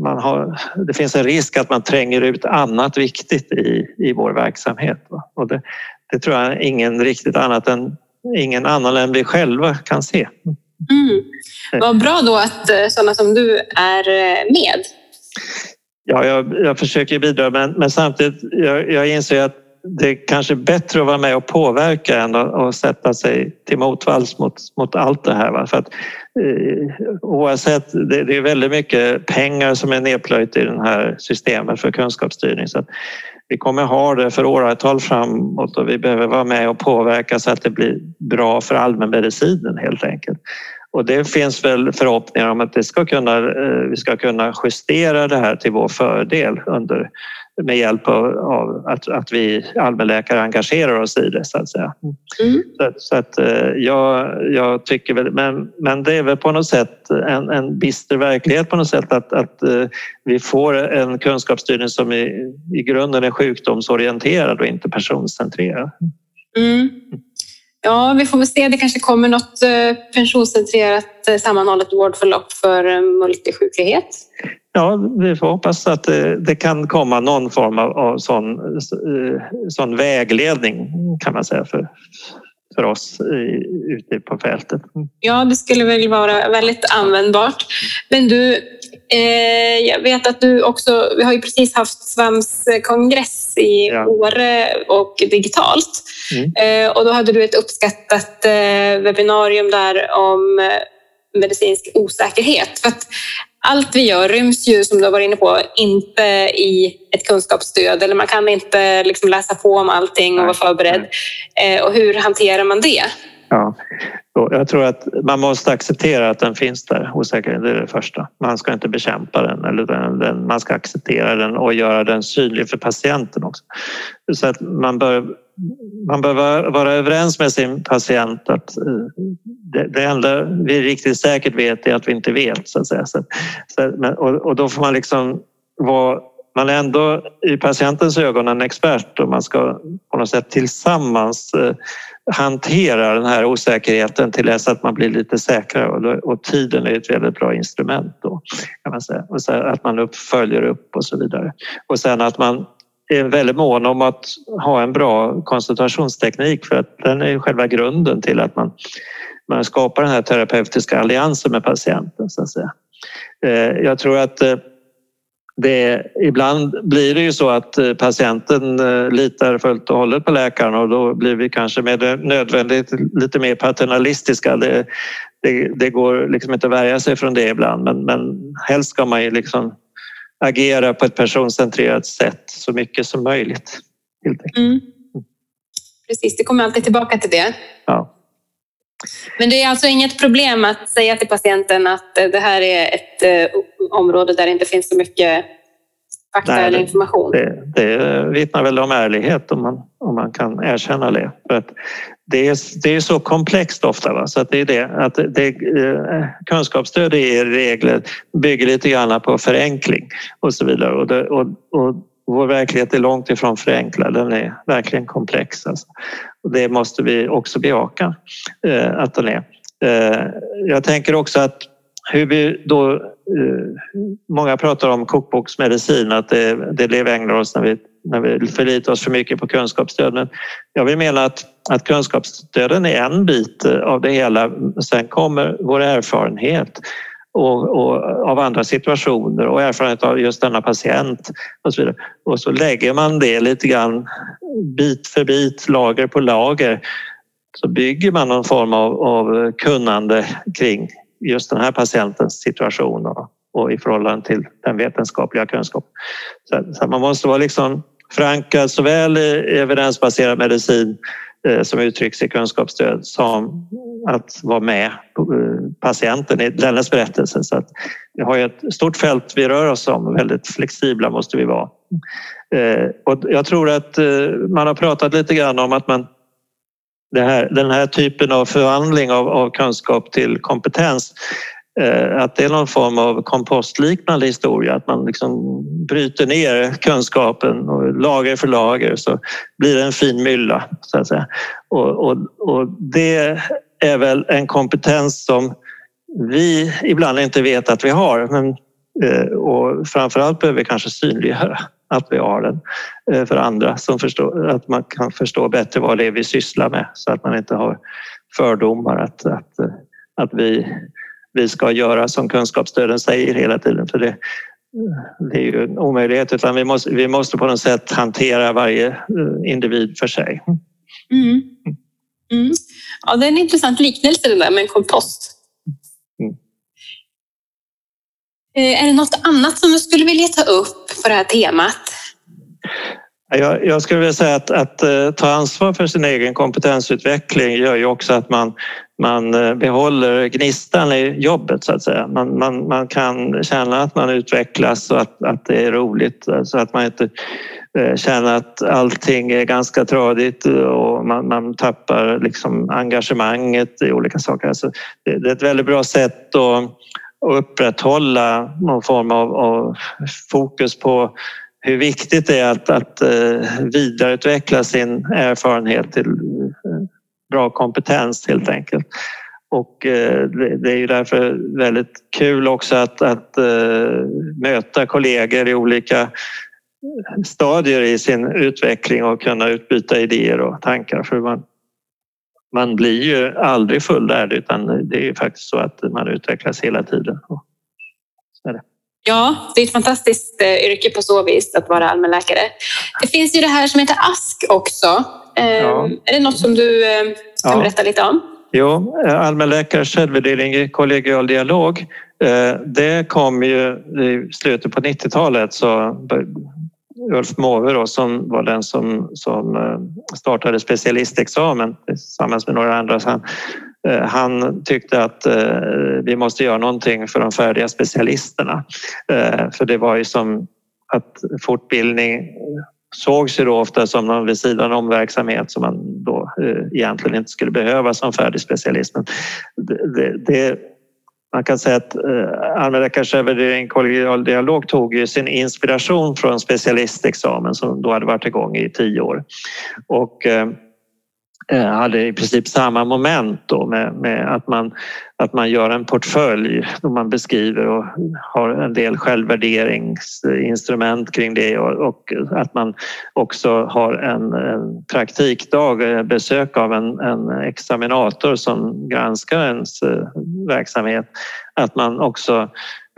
man har, det finns en risk att man tränger ut annat viktigt i, i vår verksamhet. Och det, det tror jag ingen riktigt annat än ingen annan än vi själva kan se. Mm. Vad bra då att eh, sådana som du är eh, med. Ja, jag, jag försöker bidra men, men samtidigt jag, jag inser att det är kanske är bättre att vara med och påverka än att, att sätta sig till motvalls mot, mot allt det här. Va? För att, eh, oavsett, det, det, är väldigt mycket pengar som är nedplöjt i det här systemet för kunskapsstyrning. Så vi kommer ha det för åratal framåt och vi behöver vara med och påverka så att det blir bra för allmänmedicinen helt enkelt. Och det finns väl förhoppningar om att det ska kunna, eh, vi ska kunna justera det här till vår fördel under, med hjälp av, av att, att vi allmänläkare engagerar oss i det så att säga. Mm. Så, så, att eh, jag, jag tycker väl, men, men det är väl på något sätt en, en bister verklighet på något sätt att, att eh, vi får en kunskapsstyrning som i, i grunden är sjukdomsorienterad och inte personcentrerad. Mm. Ja, vi får väl se. Det kanske kommer något eh, pensionscentrerat eh, sammanhållet vårdförlopp för eh, multisjuklighet. Ja, vi får hoppas att det kan komma någon form av sån, sån vägledning kan man säga för, för oss ute på fältet. Ja, det skulle väl vara väldigt användbart. Men du, jag vet att du också, vi har ju precis haft Svams kongress i ja. Åre och digitalt. Mm. Eh, och då hade du ett uppskattat eh, webbinarium där om eh, medicinsk osäkerhet. För att allt vi gör ryms ju, som du varit inne på, inte i ett kunskapsstöd eller man kan inte liksom läsa på om allting och vara förberedd. Eh, och hur hanterar man det? Ja. Jag tror att man måste acceptera att den finns där, osäkerheten, det är det första. Man ska inte bekämpa den, eller den, den, man ska acceptera den och göra den synlig för patienten också. Så att man bör, man bör vara, vara överens med sin patient att eh, det, det enda vi riktigt säkert vet är att vi inte vet. Så att säga. Så, så, och, och då får man liksom vara man är ändå i patientens ögon en expert och man ska på något sätt tillsammans eh, hantera den här osäkerheten till dess att man blir lite säkrare och, tiden är ett väldigt bra instrument då kan man säga. Och så att man upp, följer upp och så vidare. Och sen att man är väldigt mån om att ha en bra koncentrationsteknik för att den är själva grunden till att man, man skapar den här terapeutiska alliansen med patienten. Så att säga. Eh, jag tror att eh, det, ibland blir det ju så att eh, patienten litar fullt och hållet på läkaren och då blir vi kanske med nödvändigt lite mer paternalistiska. Det, det, det, går liksom inte att värja sig från det ibland men, men helst ska man ju liksom agera på ett personcentrerat sätt så mycket som möjligt. Mm. Precis, det kommer alltid tillbaka till det. Ja. Men det är alltså inget problem att säga till patienten att det här är ett eh, område där det inte finns så mycket fakta Nej, eller information? Det, det vittnar väl om ärlighet om man, om man kan erkänna det. För det, är, det är så komplext ofta. Va? Så att det är det, att det, eh, kunskapsstöd i regler bygger lite grann på förenkling och så vidare. Och, det, och, och vår verklighet är långt ifrån förenklad, den är verkligen komplex. Alltså. Och det måste vi också bejaka eh, att den är. Eh, jag tänker också att hur vi då... Eh, många pratar om kokboksmedicin, att det, det är det vi ägnar oss när vi, när vi förlitar oss för mycket på kunskapsstöd. Men jag vill mena att, att kunskapsstöden är en bit eh, av det hela. Sen kommer vår erfarenhet och, och, av andra situationer och erfarenhet av just denna patient och så vidare. Och så lägger man det lite grann bit för bit, lager på lager så bygger man någon form av, av kunnande kring just den här patientens situation och, och i förhållande till den vetenskapliga kunskapen. Så, så man måste vara liksom förankrad såväl i evidensbaserad medicin Eh, som uttrycks i kunskapsstöd som att vara med eh, patienten i dennes berättelse. Så att vi har ju ett stort fält vi rör oss om, väldigt flexibla måste vi vara. Eh, och jag tror att man har pratat lite grann om att man här, den här typen av förvandling av, av kunskap till kompetens Eh, att det är någon form av kompostliknande historia, att man liksom bryter ner kunskapen och lager för lager så blir det en fin mylla. Så att säga. Och, och, och det är väl en kompetens som vi ibland inte vet att vi har. Men, eh, och framförallt behöver vi kanske synliggöra att vi har den eh, för andra, som förstår, att man kan förstå bättre vad det är vi sysslar med så att man inte har fördomar att, att, att vi vi ska göra som kunskapsstöden säger hela tiden. För det, det är ju en omöjlighet utan vi måste, vi måste på något sätt hantera varje eh, individ för sig. Mm. Mm. Ja, det är en intressant liknelse det där med en kompost. Mm. Eh, är det något annat som du skulle vilja ta upp på det här temat? Jag, jag skulle vilja säga att, att, eh, ta ansvar för sin egen kompetensutveckling gör ju också att man, man eh, behåller gnistan i jobbet så att säga. Man, man, man kan känna att man utvecklas och att, att det är roligt så att man inte eh, känner att allting är ganska tradigt och man, man tappar liksom engagemanget i olika saker. Alltså det, det är ett väldigt bra sätt att, att upprätthålla någon form av, av fokus på hur viktigt det är att, att eh, vidareutveckla sin erfarenhet till bra kompetens helt enkelt. Och eh, det är ju därför väldigt kul också att, att eh, möta kollegor i olika stadier i sin utveckling och kunna utbyta idéer och tankar. För man, man blir ju aldrig fullärd utan det är ju faktiskt så att man utvecklas hela tiden. Så är det. Ja, det är ett fantastiskt eh, yrke på så vis att vara allmänläkare. Det finns ju det här som heter ASK också. Eh, ja. Är det något som du eh, kan ja. berätta lite om? Jo, allmänläkares självvärdering i kollegial dialog. Det kom ju i slutet på 90-talet så Ulf Måwe som var den som, som startade specialistexamen tillsammans med några andra. Han, Eh, han tyckte att eh, vi måste göra någonting för de färdiga specialisterna. Eh, för det var ju som att fortbildning sågs ju då ofta som någon vid sidan om verksamhet som man då eh, egentligen inte skulle behöva som färdig specialist. Men det, det, man kan säga att eh, allmänläkarens kollegial dialog tog ju sin inspiration från specialistexamen som då hade varit igång i tio år. Och eh, hade i princip samma moment då med, med, att man att man gör en portfölj då man beskriver och har en del självvärderingsinstrument kring det och, att man också har en, en praktikdag, eh, besök av en, en examinator som granskar ens eh, verksamhet. Att man också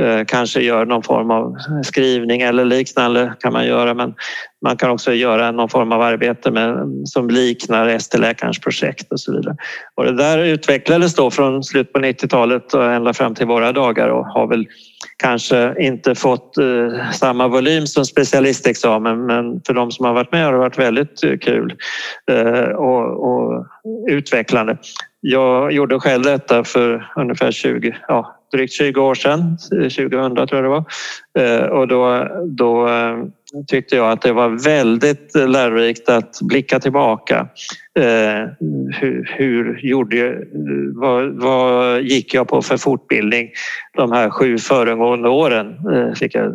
Eh, kanske gör någon form av skrivning eller liknande kan man göra men man kan också göra någon form av arbete med, som liknar ST-läkarens projekt och så vidare. Och det där utvecklades då från slutet på 90-talet och ända fram till våra dagar och har väl kanske inte fått eh, samma volym som specialistexamen men för de som har varit med har det varit väldigt eh, kul eh, och, och utvecklande. Jag gjorde själv detta för ungefär 20, ja, drygt 20 år sedan, 2000 tror jag det var. Eh, och då, då eh, tyckte jag att det var väldigt lärorikt att blicka tillbaka. Eh, hur, hur gjorde, vad, vad, gick jag på för fortbildning de här sju föregående åren? Fick jag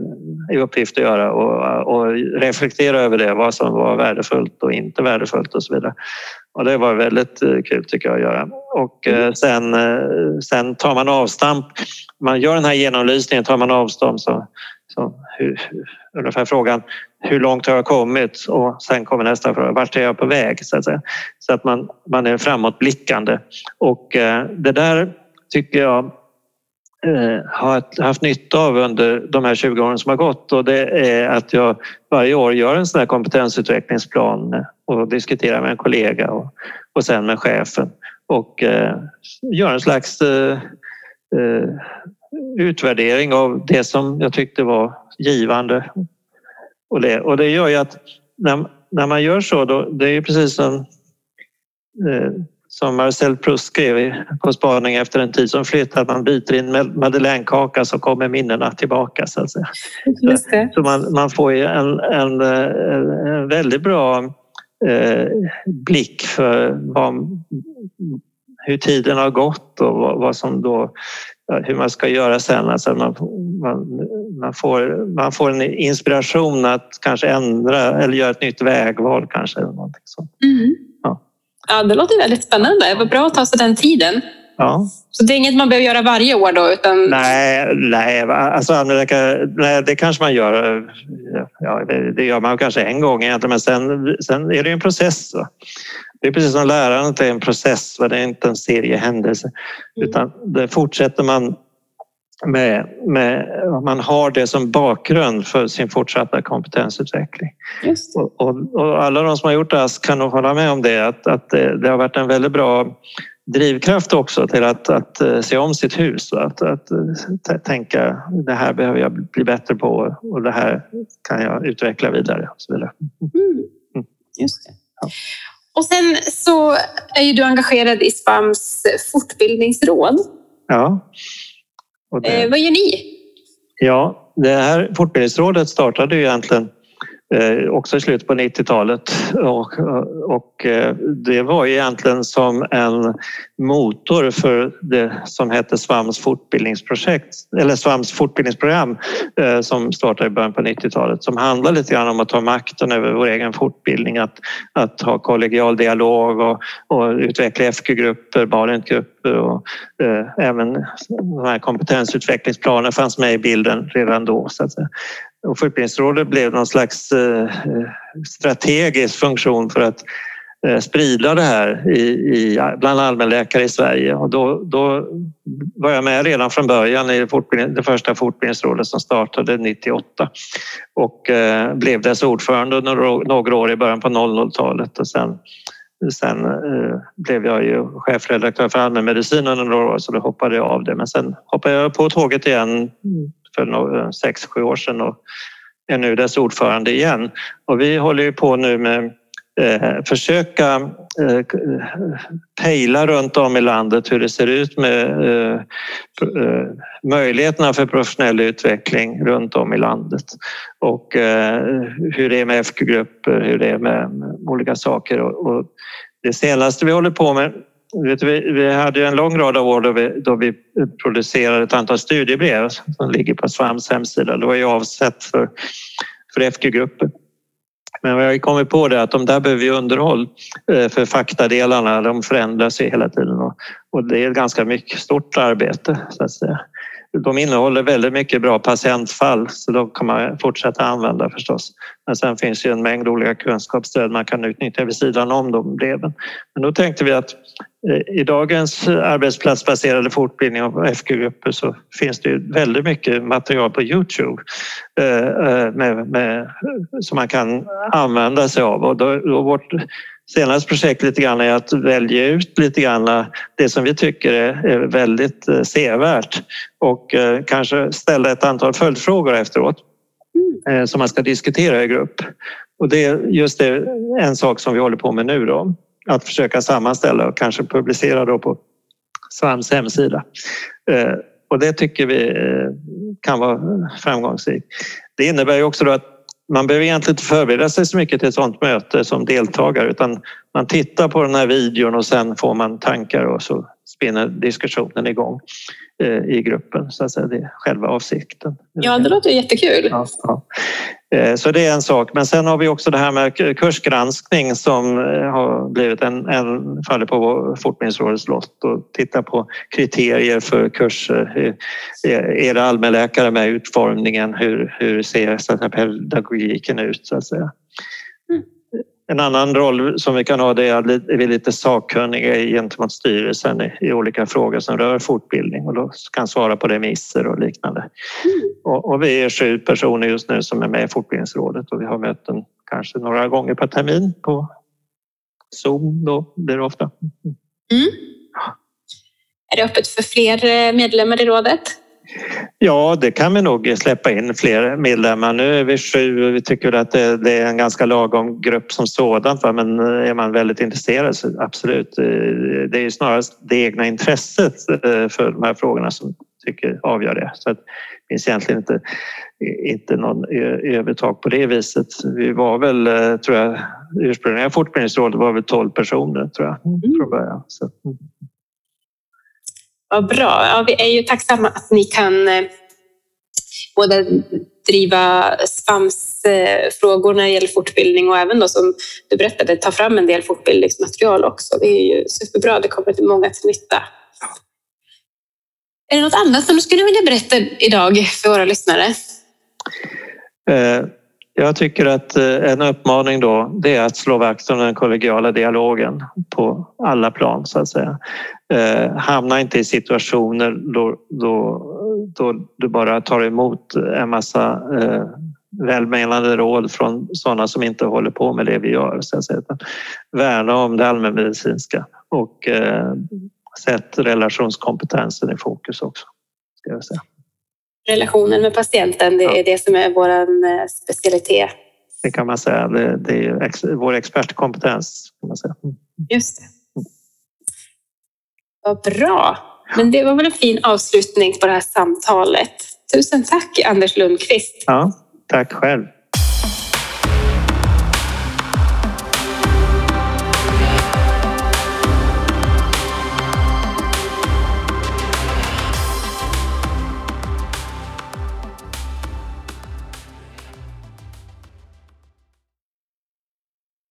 i uppgift att göra och, och reflektera över det, vad som var värdefullt och inte värdefullt och så vidare. Och det var väldigt kul tycker jag att göra. Och sen, sen tar man avstamp man gör den här genomlysningen tar man avstånd så, så hur, ungefär frågan hur långt har jag kommit? Och sen kommer nästa fråga vart är jag på väg? så att säga. Så att man, man är framåtblickande. Och eh, det där tycker jag eh, har haft nytta av under de här 20 åren som har gått. Och det är att jag varje år gör en sån här kompetensutvecklingsplan eh, och diskuterar med en kollega och, och sen med chefen. Och eh, gör en slags eh, Eh, utvärdering av det som jag tyckte var givande. Och det, och det gör ju att när, när man gör så, då, det är precis som, eh, som Marcel Proust skrev På spaning efter en tid som flytt, att man biter i en madeleinekaka så kommer minnena tillbaka. Så, att säga. <laughs> så, så man, man får ju en, en, en väldigt bra eh, blick för vad, hur tiden har gått och vad, vad som då hur man ska göra sen. Alltså man, man, man, får, man får en inspiration att kanske ändra eller göra ett nytt vägval kanske. Eller någonting sånt. Mm. Ja. ja, det låter väldigt spännande. Det var bra att ta sig den tiden. Ja. Så det är inget man behöver göra varje år då? Utan... Nej, nej, alltså, nej, det kanske man gör. Ja, det gör man kanske en gång egentligen, men sen, sen är det en process. Det är precis som lärandet är en process, det är inte en serie händelser. Mm. Utan det fortsätter man med, med, man har det som bakgrund för sin fortsatta kompetensutveckling. Och, och, och, alla de som har gjort ASK kan nog hålla med om det, att, att det, det har varit en väldigt bra drivkraft också till att, att eh, se om sitt hus och att, att, eh, tänka det här behöver jag bli bättre på och det här kan jag utveckla vidare. Och så vidare. Mm. mm. Just det. Ja. Och sen så är ju du engagerad i SPAMs fortbildningsråd. Ja. Det... Eh, vad gör ni? Ja, det här fortbildningsrådet startade ju egentligen Eh, också i slutet på 90-talet och, och eh, det var egentligen som en motor för det som hette Svams fortbildningsprojekt eller Svams fortbildningsprogram eh, som startade i början på 90-talet som handlar lite grann om att ta makten över vår egen fortbildning, att, att ha kollegial dialog och, och utveckla FQ-grupper, Barentgrupper och eh, även de här kompetensutvecklingsplanerna fanns med i bilden redan då. Så att säga. Och Fortbildningsrådet blev någon slags eh, strategisk funktion för att eh, sprida det här i, i, bland allmänläkare i Sverige. Och då, då var jag med redan från början i det första fortbildningsrådet som startade 98 och eh, blev dess ordförande under några år i början på 00-talet och sen Sen eh, blev jag ju chefredaktör för allmänmedicin under några år så då hoppade jag av det. Men sen hoppade jag på tåget igen för eh, sex, sju år sedan och är nu dess ordförande igen. Och vi håller ju på nu med Eh, försöka eh, eh pejla runt om i landet hur det ser ut med eh, eh, möjligheterna för professionell utveckling runt om i landet och eh, hur det är med FQ-grupper, hur det är med, med olika saker. Och, och, det senaste vi håller på med Vet, vi, vi hade en lång rad av år då vi, då vi producerade ett antal studiebrev som ligger på Svams hemsida. Det var ju avsett för, för FQ-grupper. Men vi har kommit på det att de där behöver underhåll eh, för faktadelarna, de förändras ju hela tiden och det är ett ganska mycket stort arbete så att säga de innehåller väldigt mycket bra patientfall så de kan man fortsätta använda förstås. Men sen finns ju en mängd olika kunskapsstöd man kan utnyttja vid sidan om de breven. Men då tänkte vi att i dagens arbetsplatsbaserade fortbildning av FQ-grupper så finns det väldigt mycket material på Youtube eh, eh, med, med, som man kan använda sig av. Och då, då vårt senaste projekt lite grann är att välja ut lite grann det som vi tycker är väldigt eh, sevärt och kanske ställa ett antal följdfrågor efteråt mm. som man ska diskutera i grupp. Och det är just det, en sak som vi håller på med nu då. Att försöka sammanställa och kanske publicera då på SVAMs hemsida. Och det tycker vi kan vara framgångsrikt. Det innebär ju också att man behöver egentligen inte förbereda sig så mycket till ett sådant möte som deltagare utan man tittar på den här videon och sen får man tankar och så spinner diskussionen igång eh, i gruppen. Så att säga. Det är själva avsikten. Ja, det låter jättekul. Ja, ja. Eh, så det är en sak. Men sen har vi också det här med kursgranskning som eh, har blivit en, en faller på Fortbildningsrådets lott och titta på kriterier för kurser. Eh, är det allmänläkare med utformningen? Hur, hur ser så att pedagogiken ut så att säga? En annan roll som vi kan ha det är att vi är lite sakkunniga gentemot styrelsen i olika frågor som rör fortbildning och då kan svara på remisser och liknande. Mm. Och, vi är sju personer just nu som är med i Fortbildningsrådet och vi har möten kanske några gånger per termin på Zoom då blir det ofta. Mm. Är det öppet för fler medlemmar i rådet? Ja, det kan vi nog släppa in fler medlemmar. Nu är vi sju och vi tycker att det, är en ganska lagom grupp som sådant. Men är man väldigt intresserad så absolut. Det är snarast det egna intresset eh, för de här frågorna som tycker avgör det. Så det finns egentligen inte, inte någon övertag på det viset. Vi var väl, eh, tror jag, ursprungliga Fortbildningsrådet var väl 12 personer tror jag mm. från början. Så. Vad bra. Ja, vi är ju tacksamma att ni kan eh, både driva SVAMS-frågor när det gäller fortbildning och även då som du berättade ta fram en del fortbildningsmaterial också. Det är ju superbra. Det kommer till många till nytta. Är det något annat som du skulle vilja berätta idag för våra lyssnare? Eh, jag tycker att eh, en uppmaning då det är att slå vakt om den kollegiala dialogen på alla plan så att säga. Eh, hamna inte i situationer då, då, då du bara tar emot en massa eh, välmenande råd från sådana som inte håller på med det vi gör. Så att säga. Värna om det allmänmedicinska och eh, sätt relationskompetensen i fokus också. Ska jag säga relationen med patienten, det är det som är vår eh, specialitet. Det kan man säga. Det, det är ex, vår expertkompetens. Kan man säga. Just det. Vad bra. Men det var väl en fin avslutning på det här samtalet. Tusen tack Anders Lundqvist. Ja, tack själv.